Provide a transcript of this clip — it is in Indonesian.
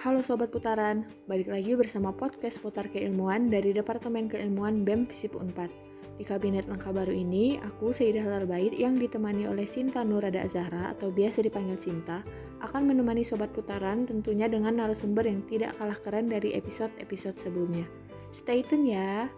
Halo Sobat Putaran, balik lagi bersama podcast Putar Keilmuan dari Departemen Keilmuan BEM FISIP Unpad. Di Kabinet Langkah Baru ini, aku Seidah Larbait yang ditemani oleh Sinta Nurada Zahra atau biasa dipanggil Sinta, akan menemani Sobat Putaran tentunya dengan narasumber yang tidak kalah keren dari episode-episode sebelumnya. Stay tune ya!